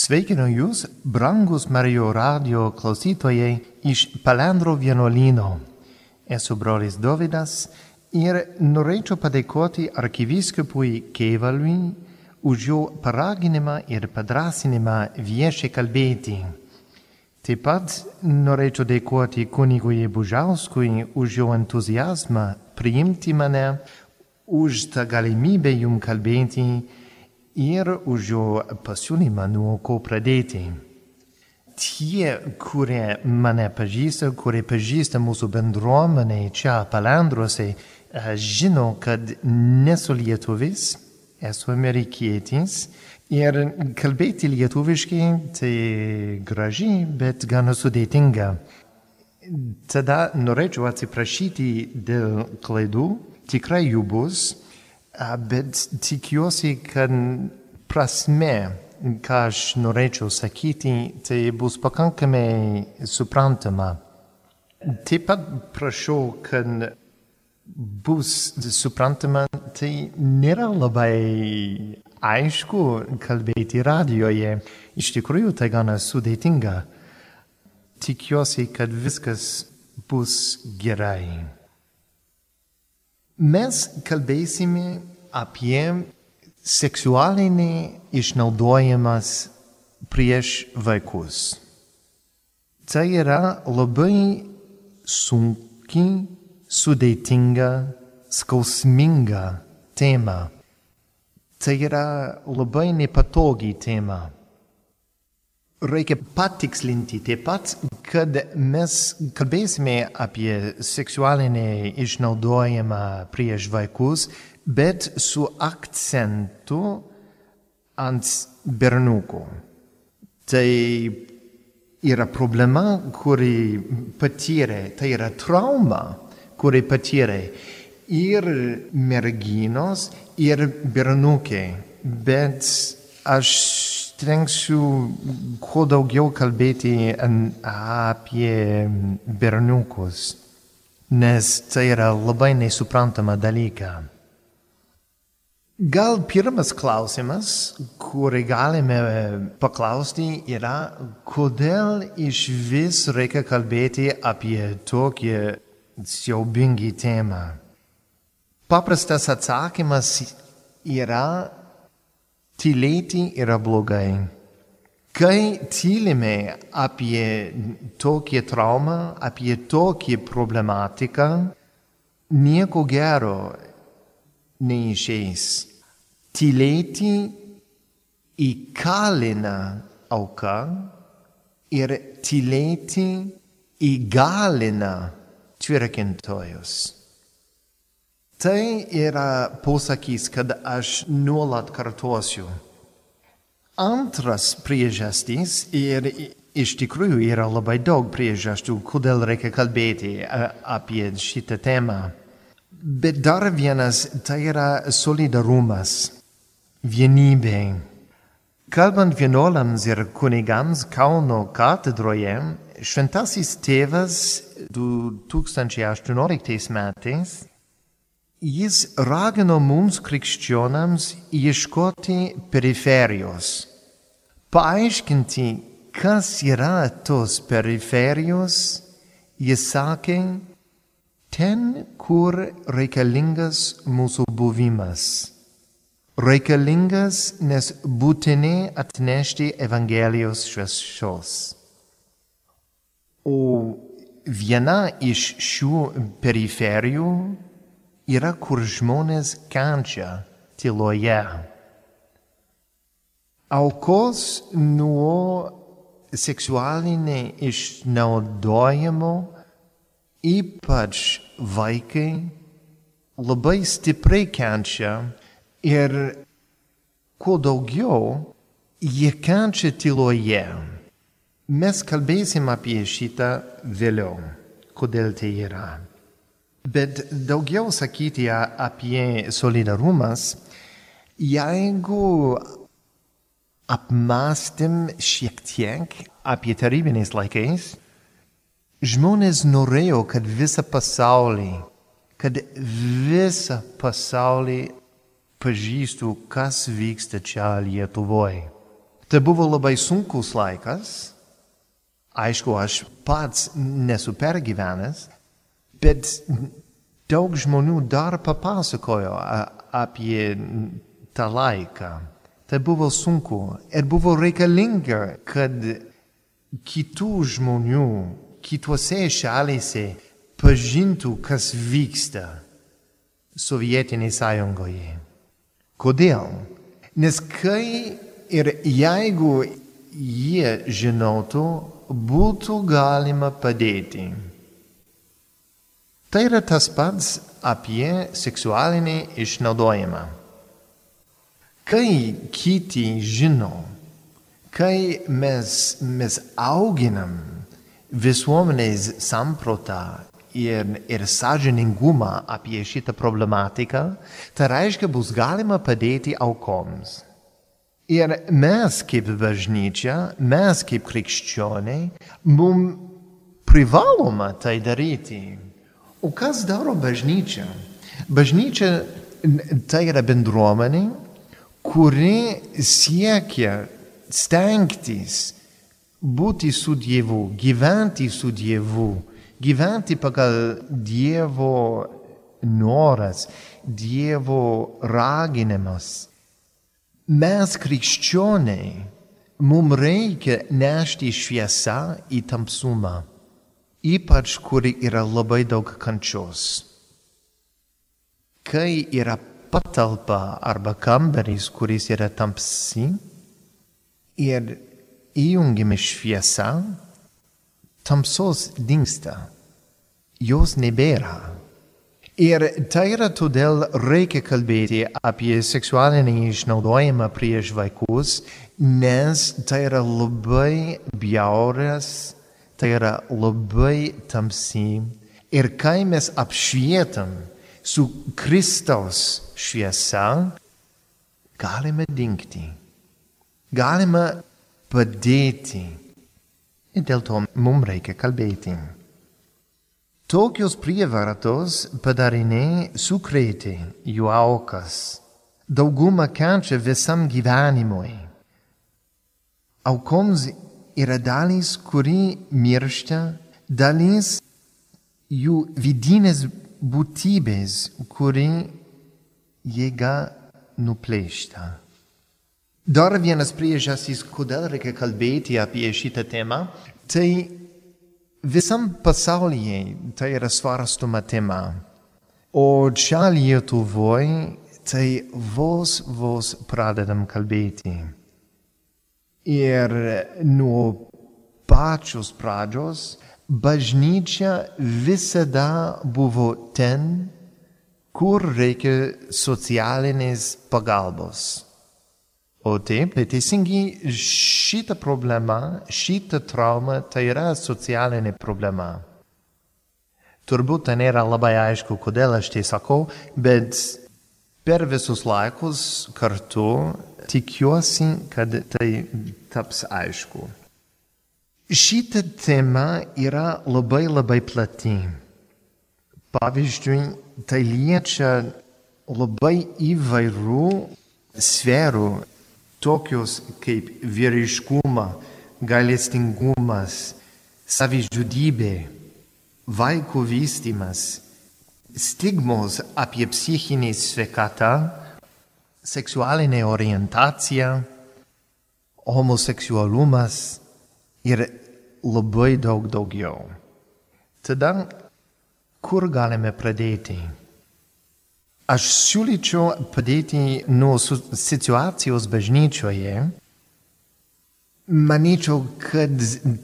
Sveikinu Jūs, brangus Mario radio klausytojai iš Palendro vienuolyno. Esu brolis Dovydas ir norėčiau padėkoti arkivyskupui Keivalui už jo paraginimą ir padrasinimą viešai kalbėti. Taip pat norėčiau dėkoti kunigui Bužauskui už jo entuzijazmą priimti mane, už tą galimybę jum kalbėti ir už jo pasiūlymą nuo ko pradėti. Tie, kurie mane pažįsta, kurie pažįsta mūsų bendruomenę čia palendruose, žino, kad nesu lietuvis, esu amerikietis ir kalbėti lietuviškai tai gražiai, bet gana sudėtinga. Tada norėčiau atsiprašyti dėl klaidų, tikrai jų bus, bet tikiuosi, kad prasme, ką aš norėčiau sakyti, tai bus pakankamai suprantama. Taip pat prašau, kad bus suprantama, tai nėra labai aišku kalbėti radijoje. Iš tikrųjų, tai gana sudėtinga. Tikiuosi, kad viskas bus gerai. Mes kalbėsime apie seksualinį išnaudojimas prieš vaikus. Tai yra labai sunkiai, sudėtinga, skausminga tema. Tai yra labai nepatogi tema. Reikia patikslinti taip pat, kad mes kalbėsime apie seksualinį išnaudojimą prieš vaikus, bet su akcentu ant bernukų. Tai yra problema, kuri patyrė, tai yra trauma, kuri patyrė ir merginos, ir bernukai. Bet aš stengsiu kuo daugiau kalbėti apie berniukus, nes tai yra labai nesuprantama dalyka. Gal pirmas klausimas, kurį galime paklausti, yra, kodėl iš vis reikia kalbėti apie tokį siaubingį temą. Paprastas atsakymas yra tylėti yra blogai. Kai tylime apie tokią traumą, apie tokią problematiką, nieko gero neišeis. Tylėti įkalina auką ir tylėti įgalina tvirkintojus. Tai yra posakys, kad aš nuolat kartuosiu. Antras priežastys ir iš tikrųjų yra labai daug priežasčių, kodėl reikia kalbėti apie šitą temą. Bet dar vienas tai yra solidarumas, vienybė. Kalbant vienuolams ir kunigams Kauno katedroje, šventasis tėvas 2018 metais Jis ragino mums krikščionams ieškoti periferijos, paaiškinti, kas yra tos periferijos, jis sakė, ten, kur reikalingas mūsų buvimas. Reikalingas, nes būtinai atnešti Evangelijos šviesos. O viena iš šių periferijų yra, kur žmonės kenčia tyloje. Aukos nuo seksualinio išnaudojimo, ypač vaikai, labai stipriai kenčia ir kuo daugiau jie kenčia tyloje. Mes kalbėsim apie šitą vėliau, kodėl tai yra. Bet daugiau sakyti apie solidarumas, jeigu apmastym šiek tiek apie tarybiniais laikais, žmonės norėjo, kad visą pasaulį, kad visą pasaulį pažįstų, kas vyksta čia Lietuvoje. Tai buvo labai sunkus laikas. Aišku, aš pats nesu pergyvenęs, bet daug žmonių dar papasakojo apie tą laiką. Tai buvo sunku ir buvo reikalinga, kad kitų žmonių kitose šalyse pažintų, kas vyksta Sovietinėje sąjungoje. Kodėl? Nes kai ir jeigu jie žinotų, būtų galima padėti. Tai yra tas pats apie seksualinį išnaudojimą. Kai kiti žino, kai mes, mes auginam visuomenės samprotą ir, ir sąžiningumą apie šitą problematiką, tai reiškia, bus galima padėti aukoms. Ir mes kaip bažnyčia, mes kaip krikščioniai, mums privaloma tai daryti. O kas daro bažnyčia? Bažnyčia tai yra bendruomenė, kuri siekia stengtis būti su Dievu, gyventi su Dievu, gyventi pagal Dievo noras, Dievo raginimas. Mes krikščioniai, mums reikia nešti šviesą į tamsumą, ypač kur yra labai daug kančios. Kai yra patalpa arba kambarys, kuris yra tamsi ir įjungiame šviesą, tamsos dinksta, jos nebėra. Ir tai yra todėl reikia kalbėti apie seksualinį išnaudojimą prieš vaikus, nes tai yra labai bjauras, tai yra labai tamsi. Ir kai mes apšvietam su Kristaus šviesa, galime dinkti. Galima padėti. Ir dėl to mums reikia kalbėti. Tokios prievartos padariniai sukrėtė jų aukas. Dauguma kenčia visam gyvenimui. Aukoms yra dalis, kuri miršta, dalis jų vidinės būtybės, kuri jėga nuplėšta. Dar vienas priežastis, kodėl reikia kalbėti apie šitą temą, tai visam pasaulyje tai yra svarstoma tema. O čia Lietuvoje tai vos vos pradedam kalbėti. Ir nuo pačios pradžios bažnyčia visada buvo ten, kur reikia socialinės pagalbos. O taip, tai teisingai šita problema, šita trauma, tai yra socialinė problema. Turbūt tai nėra labai aišku, kodėl aš tai sakau, bet per visus laikus kartu tikiuosi, kad tai taps aišku. Šita tema yra labai labai plati. Pavyzdžiui, tai liečia labai įvairių sferų tokios kaip vyriškumą, galestingumas, savižudybė, vaikų vystimas, stigmos apie psichinį sveikatą, seksualinė orientacija, homoseksualumas ir labai daug daugiau. Tada kur galime pradėti? Aš siūlyčiau padėti nuo situacijos bažnyčioje. Manyčiau, kad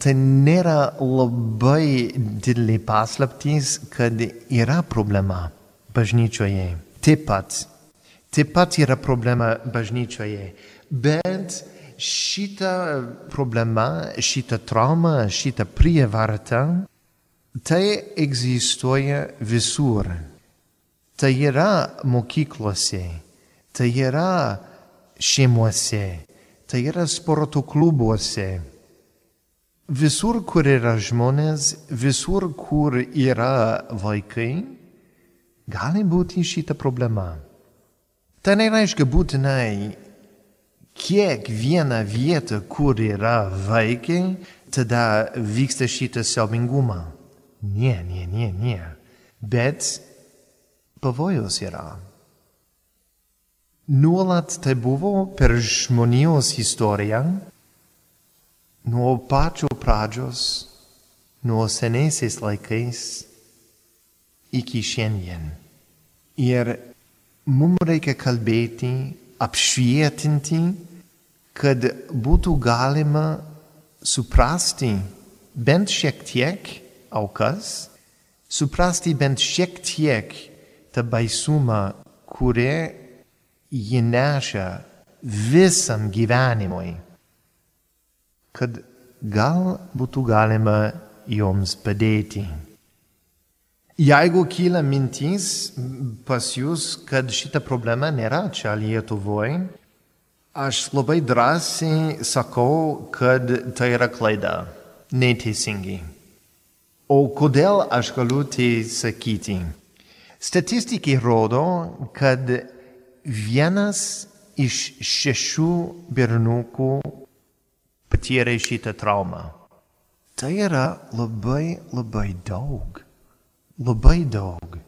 tai nėra labai didelė paslaptis, kad yra problema bažnyčioje. Taip pat. Taip pat yra problema bažnyčioje. Bet šita problema, šita trauma, šita prievarta, tai egzistuoja visur. Tai yra mokyklose, tai yra šeimuose, tai yra sporto klubuose. Visur, kur yra žmonės, visur, kur yra vaikai, gali būti šita problema. Tai nereiškia būtinai kiekvieną vietą, kur yra vaikai, tada vyksta šitas siaubingumą. Ne, ne, ne, ne. Bet pavojus yra. Nuolat tai buvo per žmonijos istoriją, nuo pačio pradžios, nuo senaisiais laikais iki šiandien. Ir mums reikia kalbėti, apšvietinti, kad būtų galima suprasti bent šiek tiek aukas, suprasti bent šiek tiek tą baisumą, kurie ji neša visam gyvenimui, kad gal būtų galima joms padėti. Jeigu kyla mintis pas jūs, kad šita problema nėra čia Lietuvoje, aš labai drąsiai sakau, kad tai yra klaida, neteisingai. O kodėl aš galiu tai sakyti? Statistikai rodo, kad vienas iš šešių bernukų patyrė šitą traumą. Tai yra labai labai daug. Labai daug.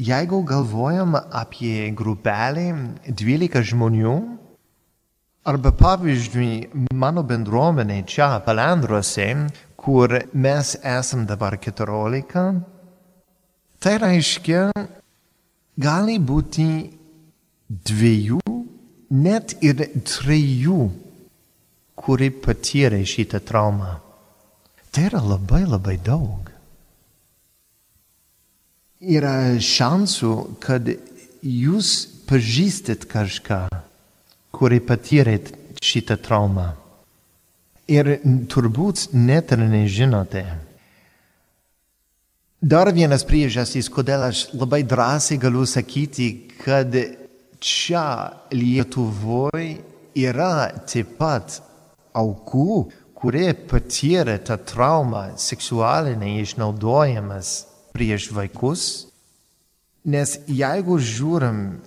Jeigu galvojam apie grupelį 12 žmonių, arba pavyzdžiui mano bendruomenė čia Palandruose, kur mes esam dabar 14, tai reiškia, gali būti dviejų, net ir trijų, kuri patyrė šitą traumą. Tai yra labai labai daug. Yra šansų, kad jūs pažįstat kažką, kuri patyrė šitą traumą. Ir turbūt net ir nežinote. Dar vienas priežastis, kodėl aš labai drąsiai galiu sakyti, kad čia Lietuvoje yra taip pat aukų, kurie patyrė tą traumą seksualinį išnaudojimas prieš vaikus. Nes jeigu žiūrim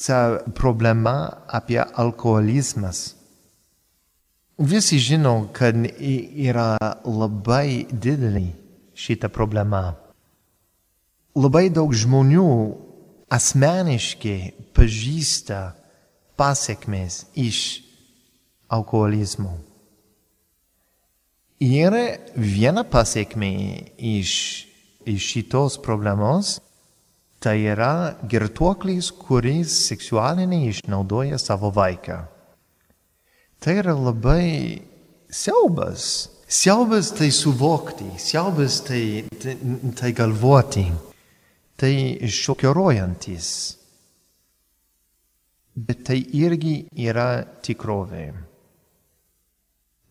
tą problemą apie alkoholizmas, visi žino, kad yra labai didelė šita problema. Labai daug žmonių asmeniškai pažįsta pasiekmes iš alkoholizmo. Ir viena pasiekmė iš, iš šitos problemos tai yra girtuoklis, kuris seksualiniai išnaudoja savo vaiką. Tai yra labai siaubas. Siaubas tai suvokti, siaubas tai, tai, tai galvoti tai šokiruojantis, bet tai irgi yra tikrovė.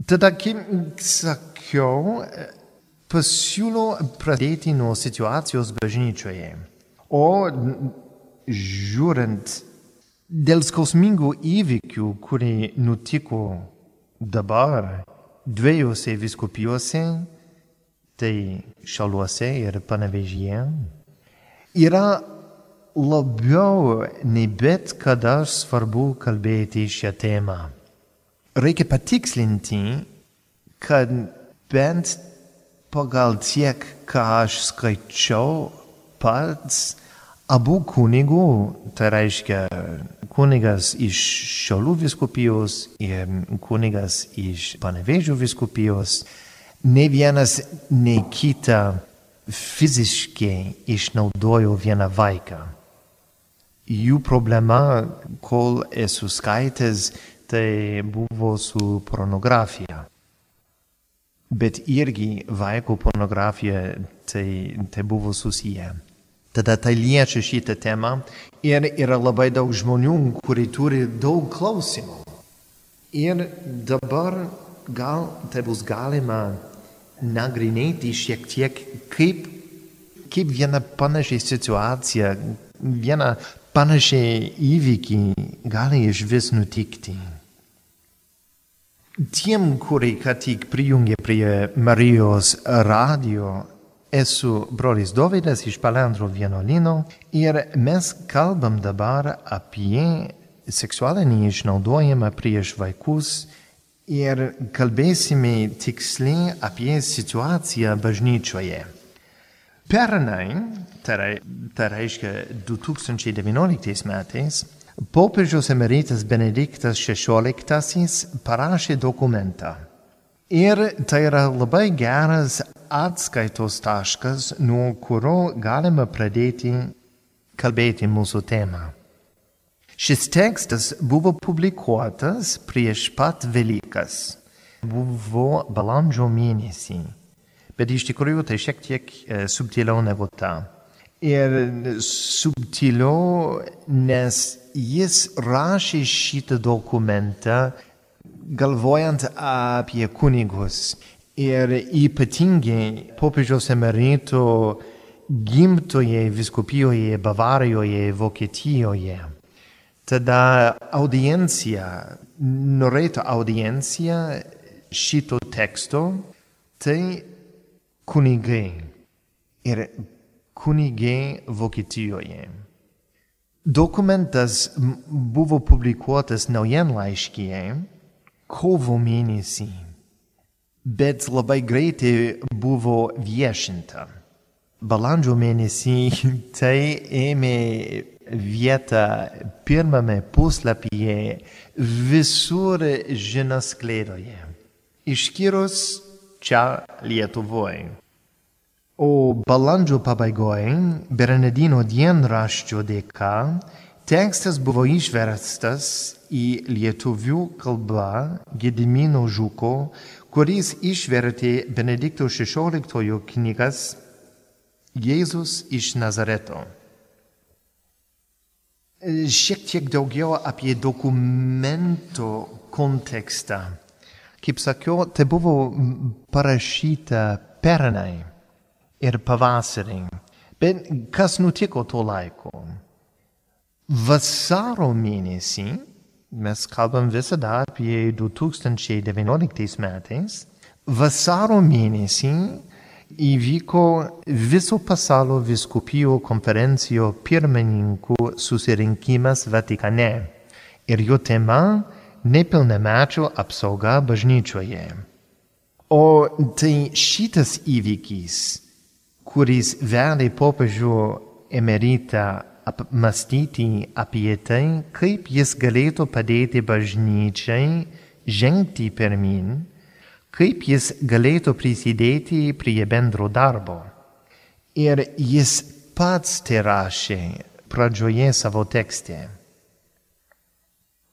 Tada, kaip sakiau, pasiūlo pradėti nuo situacijos bažnyčioje. O žiūrint dėl skausmingų įvykių, kurie nutiko dabar dviejose viskupijose, tai šaluose ir panevežyje, yra labiau nei bet kada svarbu kalbėti šią temą. Reikia patikslinti, kad bent pagal tiek, ką aš skaičiau pats, abu kunigų, tai reiškia kunigas iš Šiaulių viskupijos ir kunigas iš Panevežio viskupijos, ne vienas, ne kita fiziškai išnaudojo vieną vaiką. Jų problema, kol esu skaitęs, tai buvo su pornografija. Bet irgi vaiko pornografija tai, tai buvo susiję. Tada tai liečia šitą temą ir yra labai daug žmonių, kurie turi daug klausimų. Ir dabar gal tai bus galima nagrinėti šiek tiek, kaip, kaip viena panašiai situacija, viena panašiai įvykį gali iš vis nutikti. Tiem, kurie ką tik prijungė prie Marijos radio, esu brolis Dovydas iš Palandro vienuolino ir mes kalbam dabar apie seksualinį išnaudojimą prieš vaikus ir kalbėsime tiksliai apie situaciją bažnyčioje. Pernai, tai reiškia 2019 metais, popiežius emeritas Benediktas XVI parašė dokumentą. Ir tai yra labai geras atskaitos taškas, nuo kurio galima pradėti kalbėti mūsų temą. Šis tekstas buvo publikuotas prieš pat Velykas. Buvo balandžio mėnesį. Bet iš tikrųjų tai šiek tiek e, subtiliau negu ta. Ir subtiliau, nes jis rašė šitą dokumentą galvojant apie kunigus ir ypatingai popiežiaus emerito gimtoje viskupijoje Bavarijoje, Vokietijoje. Tada audiencija, norėta audiencija šito teksto, tai kunigai ir kunigai Vokietijoje. Dokumentas buvo publikuotas naujienlaiškyje kovo mėnesį, bet labai greitai buvo viešinta. Balandžio mėnesį tai ėmė vietą pirmame puslapyje visur žiniasklaidoje, išskyrus čia Lietuvoje. O balandžio pabaigoje, Bernardino dienraščio dėka, tekstas buvo išverstas į lietuvių kalbą Gedimino Žuko, kuris išvertė Benedikto XVI knygas Jėzus iš Nazareto. Šiek tiek daugiau apie dokumento kontekstą. Kaip sakiau, tai buvo parašyta pernai ir pavasarį. Bet kas nutiko tuo laiku? Vasaro mėnesį, mes kalbam visada apie 2019 metais, vasaro mėnesį įvyko viso pasaulio viskupijų konferencijo pirmininkų susirinkimas Vatikane ir jo tema nepilnamečio apsauga bažnyčioje. O tai šitas įvykis kuris vedė popiežių emeritą apmastyti apie tai, kaip jis galėtų padėti bažnyčiai žengti pirmin, kaip jis galėtų prisidėti prie bendro darbo. Ir jis pats tai rašė pradžioje savo tekste.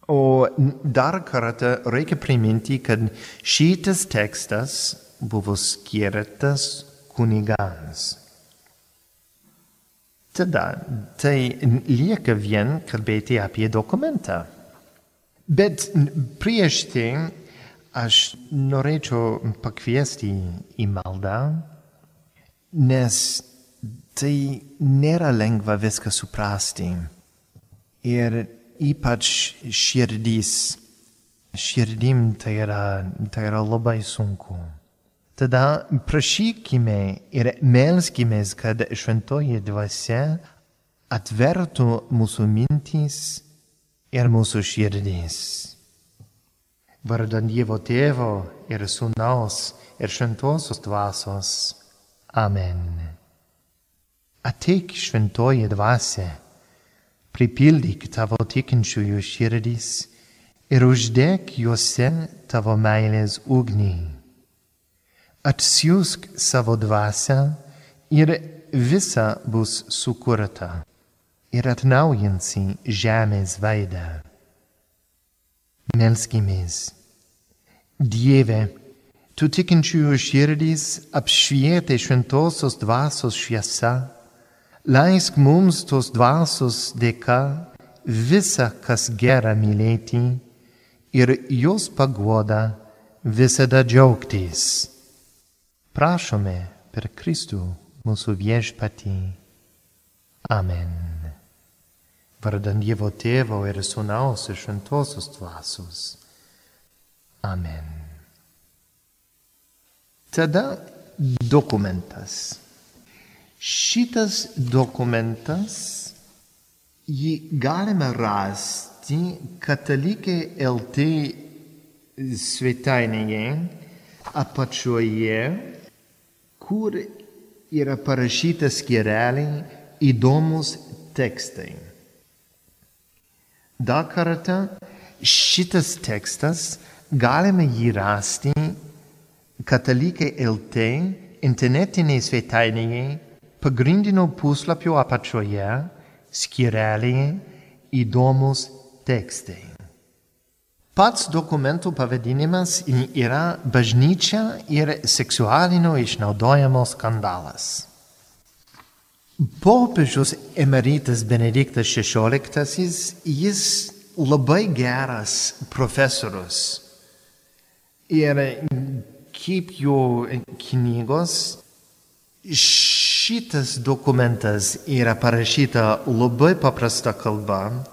O dar kartą reikia priminti, kad šitas tekstas buvo skirtas kunigams. Tada tai lieka vien kalbėti apie dokumentą. Bet prieš tai aš norėčiau pakviesti į maldą, nes tai nėra lengva viską suprasti. Ir ypač širdys, širdim tai yra, tai yra labai sunku. Tada prašykime ir melskime, kad šventoji dvasia atvertų mūsų mintys ir mūsų širdys. Vardan Dievo Tėvo ir Sūnaus ir Šventosios dvasios. Amen. Ateik šventoji dvasia, pripildyk tavo tikinčiųjų širdys ir uždėk juose tavo meilės ugnį atsiųsk savo dvasę ir visa bus sukurta ir atnaujinsi žemės veidą. Melskimės. Dieve, tu tikinčiųjų širdys apšvietė šventosios dvasios šviesa, leisk mums tos dvasios dėka visą, kas gera mylėti ir jos pagoda visada džiaugtis. Prašome per Kristų mūsų viešpatį. Amen. Vardan Dievo Tėvo ir Sūnaus ir Šventosios dvasios. Amen. Tada dokumentas. Šitas dokumentas jį galime rasti katalikai LT svetainėje apačioje, kur yra parašyta skireliai įdomus tekstai. Dar kartą, šitas tekstas galime jį rasti katalikai LT internetinėje svetainėje pagrindinio puslapio apačioje skirelėje įdomus tekstai. Pats dokumentų pavadinimas yra bažnyčia ir seksualinio išnaudojimo skandalas. Popiežius emeritas Benediktas XVI, jis labai geras profesorius. Ir kaip jo knygos, šitas dokumentas yra parašyta labai paprasta kalba,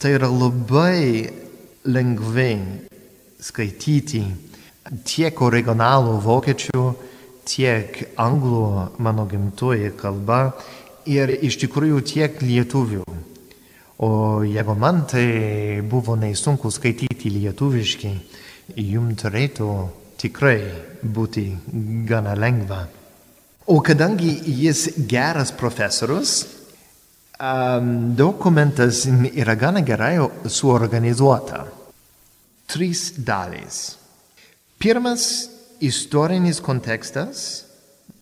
tai yra labai lengvai skaityti tiek originalų vokiečių, tiek anglų mano gimtoji kalba ir iš tikrųjų tiek lietuvių. O jeigu man tai buvo nesunku skaityti lietuviškai, jums turėtų tikrai būti gana lengva. O kadangi jis geras profesorius, um, dokumentas yra gana gerai suorganizuota. Trys dalys. Pirmas istorinis kontekstas,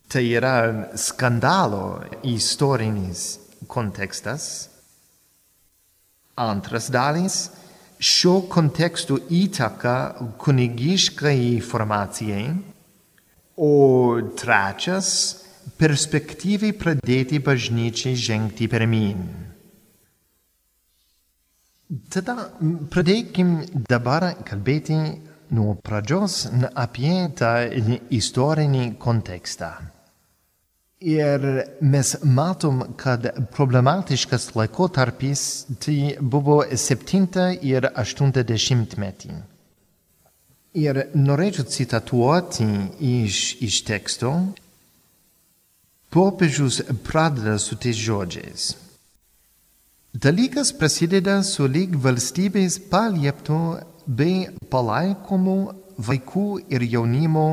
tai yra skandalo istorinis kontekstas. Antras dalis - šio konteksto įtaka kunigiškai formacijai. O trečias - perspektyvai pradėti bažnyčiai žengti pirmin. Tada pradėkim dabar kalbėti nuo pradžios apie tą istorinį kontekstą. Ir mes matom, kad problematiškas laikotarpis tai buvo 7 ir 80 metį. Ir norėčiau citatuoti iš, iš teksto. Popiežius pradeda su tais žodžiais. Dalykas prasideda su lyg valstybės palieptų bei palaikomų vaikų ir jaunimo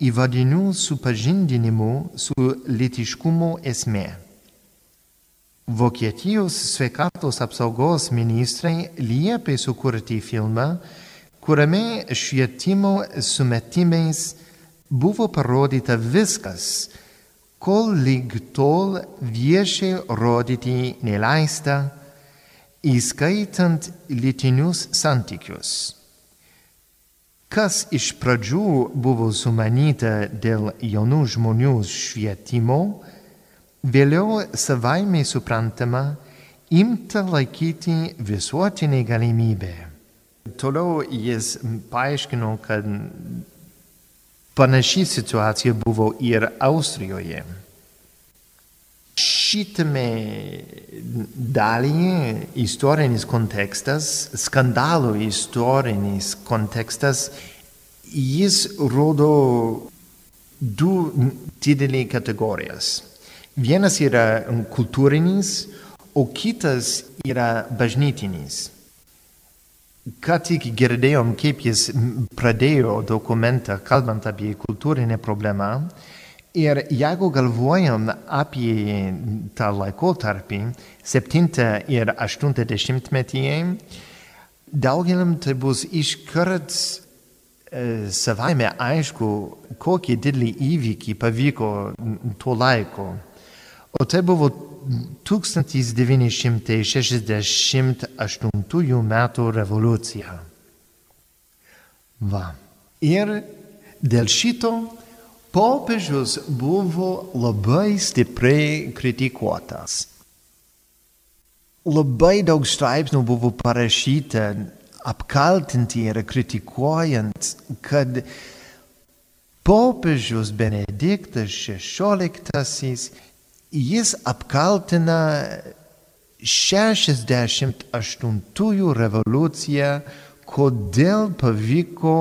įvadinių supažindinimų su litiškumo esmė. Vokietijos sveikatos apsaugos ministrai liepė sukurti filmą, kuriame švietimo sumetimais buvo parodyta viskas, kol lyg tol viešai rodyti neleista, įskaitant lytinius santykius kas iš pradžių buvo sumanyta dėl jaunų žmonių švietimo, vėliau savaime suprantama, imta laikyti visuotinė galimybė. Toliau jis paaiškino, kad panaši situacija buvo ir Austrijoje. Šitame dalyje istorinis kontekstas, skandalų istorinis kontekstas, jis rodo du didelį kategorijas. Vienas yra kultūrinis, o kitas yra bažnytinis. Ką tik girdėjom, kaip jis pradėjo dokumentą, kalbant apie kultūrinę problemą, Ir jeigu galvojam apie tą laikotarpį, 7 ir 80 metyje, daugeliam tai bus iškart e, savaime aišku, kokį didelį įvykį pavyko tuo laiku. O tai buvo 1968 metų revoliucija. Va. Ir dėl šito popiežius buvo labai stipriai kritikuotas. Labai daug straipsnių buvo parašyta apkaltinti ir kritikuojant, kad popiežius Benediktas XVI jis apkaltina 68 revoliuciją, kodėl pavyko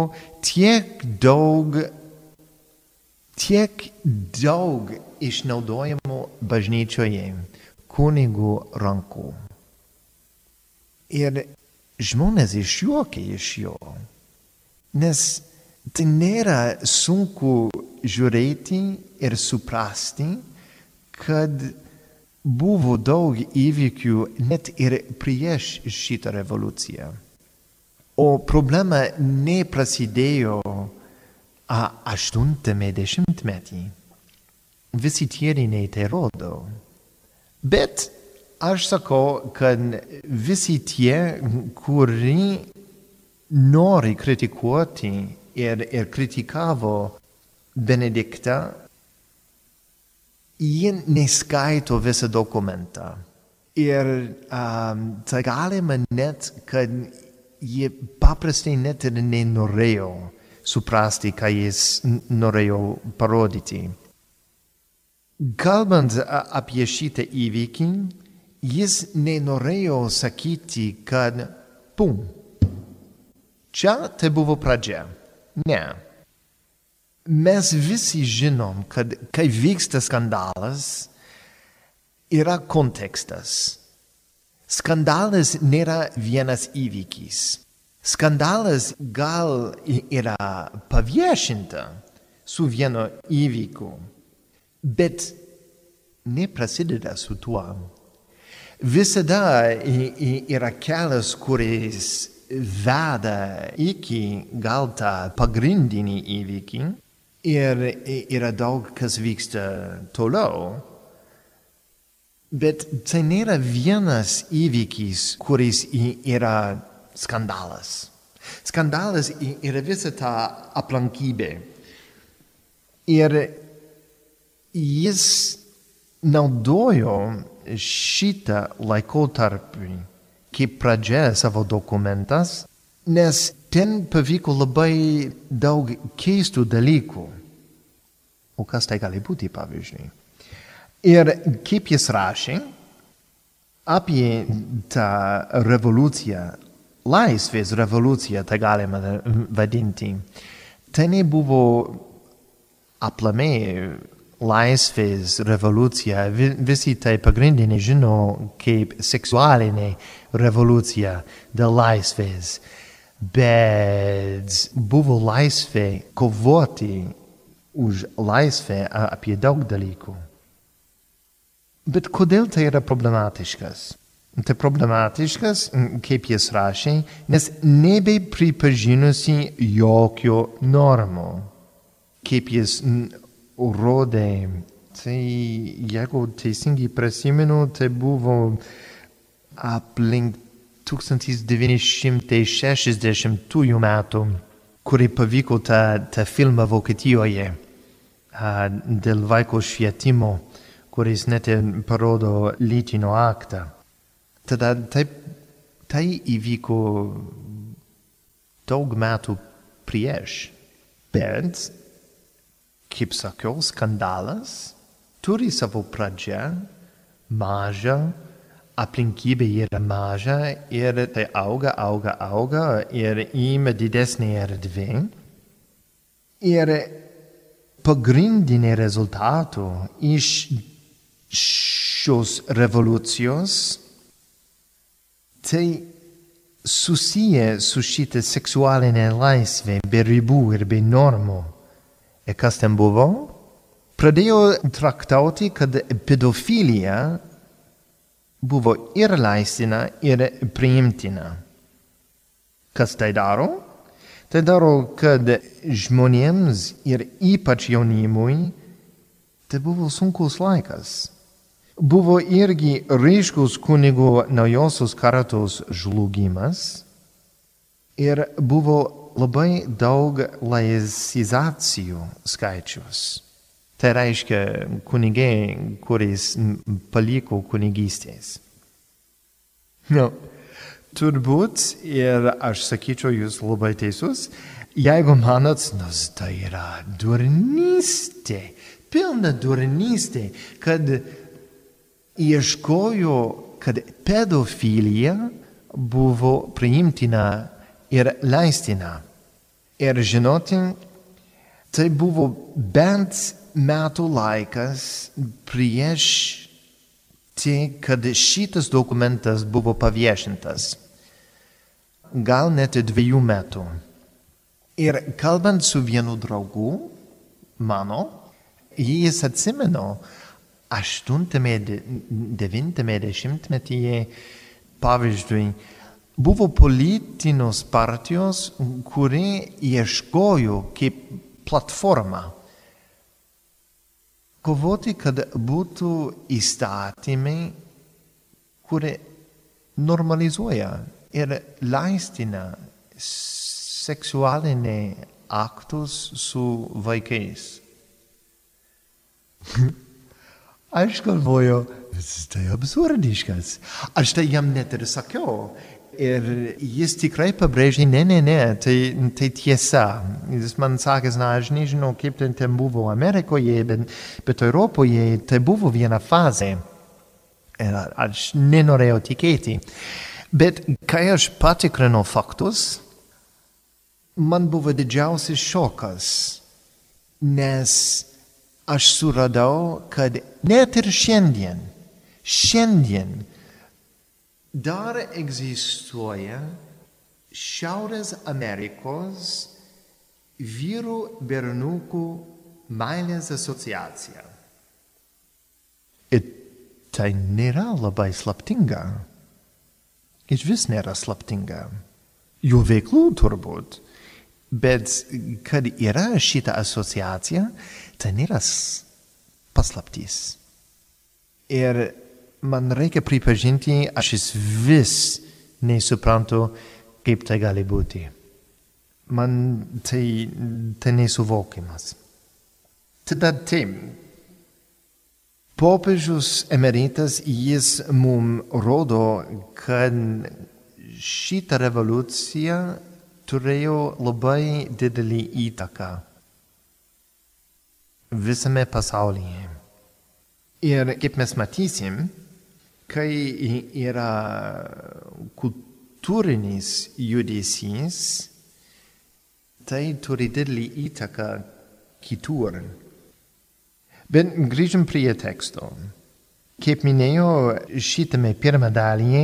tiek daug tiek daug išnaudojimo bažnyčioje kunigų rankų. Ir žmonės išjuokė iš jo. Nes tai nėra sunku žiūrėti ir suprasti, kad buvo daug įvykių net ir prieš šitą revoliuciją. O problema neprasidėjo aštuntame dešimtmetį. Visi tyriniai tai rodo. Bet aš sakau, kad visi tie, kurie nori kritikuoti ir, ir kritikavo Benediktą, jie neskaito visą dokumentą. Ir um, tai galima net, kad jie paprastai net ir nenorėjo suprasti, ką jis norėjo parodyti. Kalbant apie šitą įvykį, jis nenorėjo sakyti, kad pum, čia tai buvo pradžia. Ne. Mes visi žinom, kad kai vyksta skandalas, yra kontekstas. Skandalas nėra vienas įvykis. Skandalas gal yra paviešinta su vienu įvykiu, bet neprasideda su tuo. Visada yra kelias, kuris veda iki gal tą pagrindinį įvykį ir yra daug kas vyksta toliau. Bet tai nėra vienas įvykis, kuris yra skandalas. Skandalas yra visa ta aplankybė. Ir jis naudojo šitą laikotarpį kaip pradžia savo dokumentas, nes ten pavyko labai daug keistų dalykų. O kas tai gali būti, pavyzdžiui? Ir kaip jis rašė apie tą revoliuciją laisvės revoliucija, tai galima vadinti. Tai nebuvo aplamai laisvės revoliucija, visi tai pagrindinė žino kaip seksualinė revoliucija dėl laisvės, bet buvo laisvė kovoti už laisvę apie daug dalykų. Bet kodėl tai yra problematiškas? Tai problematiškas, kaip jis rašė, nes nebepripažinusi jokio normo. Kaip jis rodė, tai jeigu teisingai prisimenu, tai buvo aplink 1960 metų, kurį pavyko tą, tą filmą Vokietijoje dėl vaiko švietimo, kuris net parodo lytinio aktą. Tada tai, tai įvyko daug metų prieš. Bet, kaip sakiau, skandalas turi savo pradžią, mažą, aplinkybė yra maža ir tai auga, auga, auga ir ima didesnė erdvė. Ir pagrindinė rezultatų iš šios revoliucijos tai susiję su šitą seksualinę laisvę be ribų ir be normų. Ir kas ten buvo? Pradėjo traktauti, kad pedofilija buvo ir leistina, ir priimtina. Kas tai daro? Tai daro, kad žmonėms ir ypač jaunimui tai buvo sunkus laikas buvo irgi ryškus kunigų naujosios kartos žlugimas ir buvo labai daug laicizacijų skaičius. Tai reiškia kunigai, kuris paliko kunigystės. No, turbūt ir aš sakyčiau, jūs labai teisus, jeigu manot, nors tai yra durnystė, pilna durnystė, kad ieškojo, kad pedofilija buvo priimtina ir leistina. Ir žinoti, tai buvo bent metų laikas prieš tai, kad šitas dokumentas buvo paviešintas. gal net dviejų metų. Ir kalbant su vienu draugu, mano, jis atsimeno, aštuntame, devintame dešimtmetyje, pavyzdžiui, buvo politinos partijos, kurie ieškojo kaip platforma kovoti, kad būtų įstatymai, kurie normalizuoja ir leistina seksualinį aktus su vaikais. Aš galvoju, tai absurdiškas. Aš tai jam net ir sakiau. Ir jis tikrai pabrėžė, ne, ne, ne, tai, tai tiesa. Jis man sakė, na, aš nežinau, kaip ten, ten buvo Amerikoje, bet, bet Europoje tai buvo viena fazė. Ir aš nenorėjau tikėti. Bet kai aš patikrinau faktus, man buvo didžiausias šokas, nes aš suradau, kad net ir šiandien, šiandien dar egzistuoja Šiaurės Amerikos vyrų bernukų meilės asociacija. Ir tai nėra labai slaptinga. Iš vis nėra slaptinga. Jų veiklų turbūt. Bet kad yra šita asociacija, tai nėra paslaptys. Ir man reikia pripažinti, aš vis vis nesuprantu, kaip tai gali būti. Man tai, tai nesuvokimas. Tada taip, popiežius emeritas jis mums rodo, kad šita revoliucija turėjo labai didelį įtaką visame pasaulyje. Ir kaip mes matysim, kai yra kultūrinis judesys, tai turi didelį įtaką kitur. Bet grįžim prie teksto. Kaip minėjau, šitame pirmą dalyje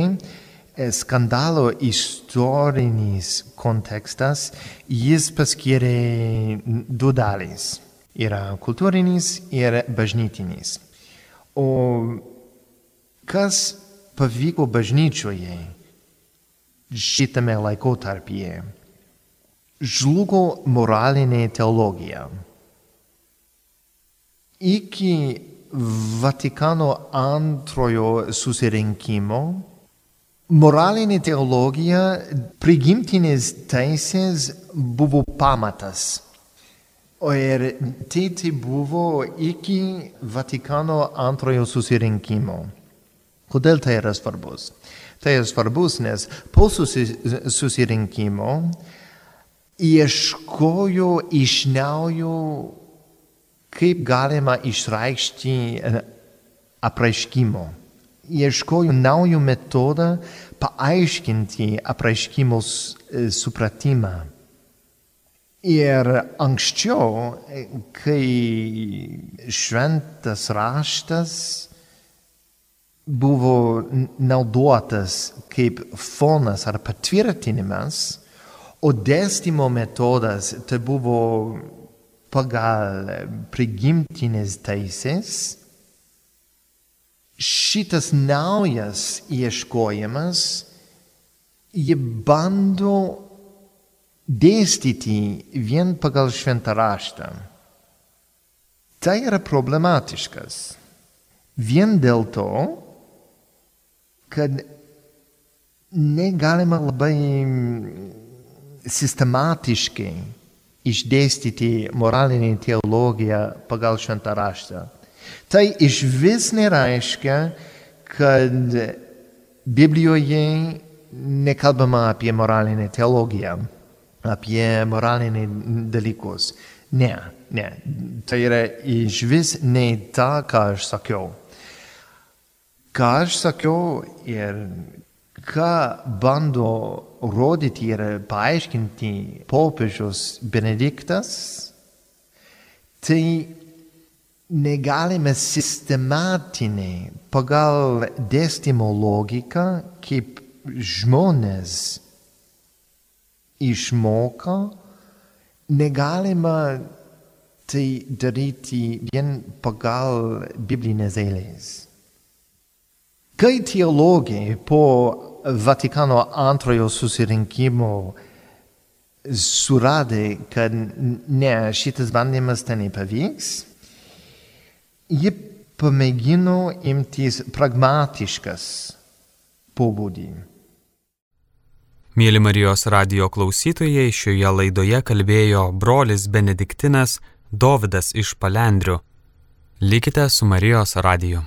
skandalo istorinis kontekstas, jis paskyrė du dalys. Yra kultūrinis ir bažnytinis. O kas pavyko bažnyčioje šitame laikotarpyje. Žlugo moralinė teologija. Iki Vatikano antrojo susirinkimo moralinė teologija prigimtinės teisės buvo pamatas. O ir tai tai buvo iki Vatikano antrojo susirinkimo. Kodėl tai yra svarbus? Tai yra svarbus, nes po susirinkimo ieškojo iš naujo, kaip galima išreikšti e, apraiškimo. Ieškojo naujo metodą paaiškinti apraiškimus e, supratimą. Ir anksčiau, e, kai šventas raštas buvo naudotas kaip fonas ar patvirtinimas, o dėstymo metodas tai buvo pagal prigimtinės teisės, šitas naujas ieškojimas, jie bando dėstyti vien pagal šventą raštą. Tai yra problematiškas. Vien dėl to, kad negalima labai sistematiškai išdėstyti moralinį teologiją pagal šventą raštą. Tai iš vis nereiškia, kad Biblijoje nekalbama apie moralinę teologiją, apie moralinį dalykus. Ne, ne. Tai yra iš vis ne tą, ką aš sakiau. Ką aš sakiau ir ką bando rodyti ir paaiškinti popiežius Benediktas, tai negalime sistematinai pagal dėstymo logiką, kaip žmonės išmoko, negalima tai daryti vien pagal biblinės eilės. Kai teologai po Vatikano antrojo susirinkimo suradė, kad ne, šitas bandymas ten nepavyks, ji pamėgino imtis pragmatiškas pobūdį. Mėly Marijos radio klausytojai, šioje laidoje kalbėjo brolis Benediktinas Dovydas iš Palendrių. Likite su Marijos radiju.